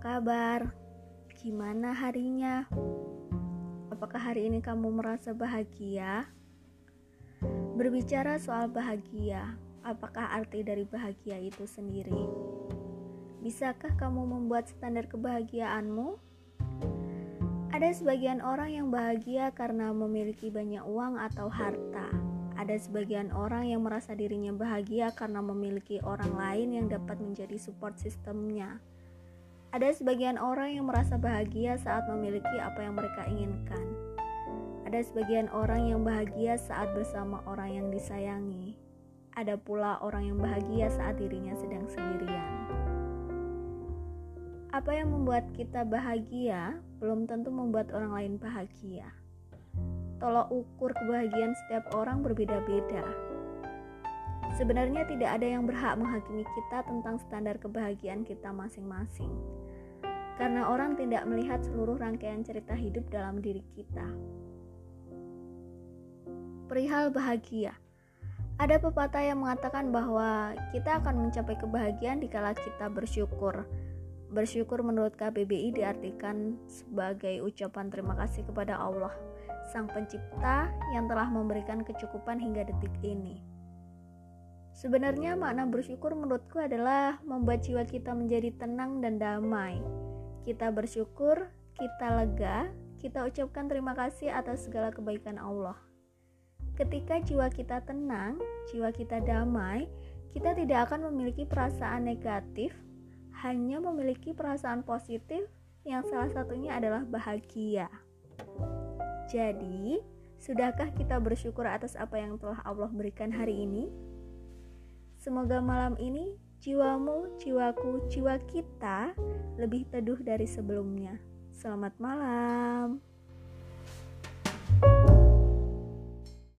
kabar? Gimana harinya? Apakah hari ini kamu merasa bahagia? Berbicara soal bahagia, apakah arti dari bahagia itu sendiri? Bisakah kamu membuat standar kebahagiaanmu? Ada sebagian orang yang bahagia karena memiliki banyak uang atau harta. Ada sebagian orang yang merasa dirinya bahagia karena memiliki orang lain yang dapat menjadi support sistemnya. Ada sebagian orang yang merasa bahagia saat memiliki apa yang mereka inginkan. Ada sebagian orang yang bahagia saat bersama orang yang disayangi. Ada pula orang yang bahagia saat dirinya sedang sendirian. Apa yang membuat kita bahagia belum tentu membuat orang lain bahagia. Tolok ukur kebahagiaan setiap orang berbeda-beda. Sebenarnya tidak ada yang berhak menghakimi kita tentang standar kebahagiaan kita masing-masing. Karena orang tidak melihat seluruh rangkaian cerita hidup dalam diri kita. Perihal bahagia. Ada pepatah yang mengatakan bahwa kita akan mencapai kebahagiaan dikala kita bersyukur. Bersyukur menurut KBBI diartikan sebagai ucapan terima kasih kepada Allah, Sang Pencipta yang telah memberikan kecukupan hingga detik ini. Sebenarnya makna bersyukur menurutku adalah membuat jiwa kita menjadi tenang dan damai. Kita bersyukur, kita lega, kita ucapkan terima kasih atas segala kebaikan Allah. Ketika jiwa kita tenang, jiwa kita damai, kita tidak akan memiliki perasaan negatif, hanya memiliki perasaan positif yang salah satunya adalah bahagia. Jadi, sudahkah kita bersyukur atas apa yang telah Allah berikan hari ini? Semoga malam ini jiwamu, jiwaku, jiwa kita lebih teduh dari sebelumnya. Selamat malam.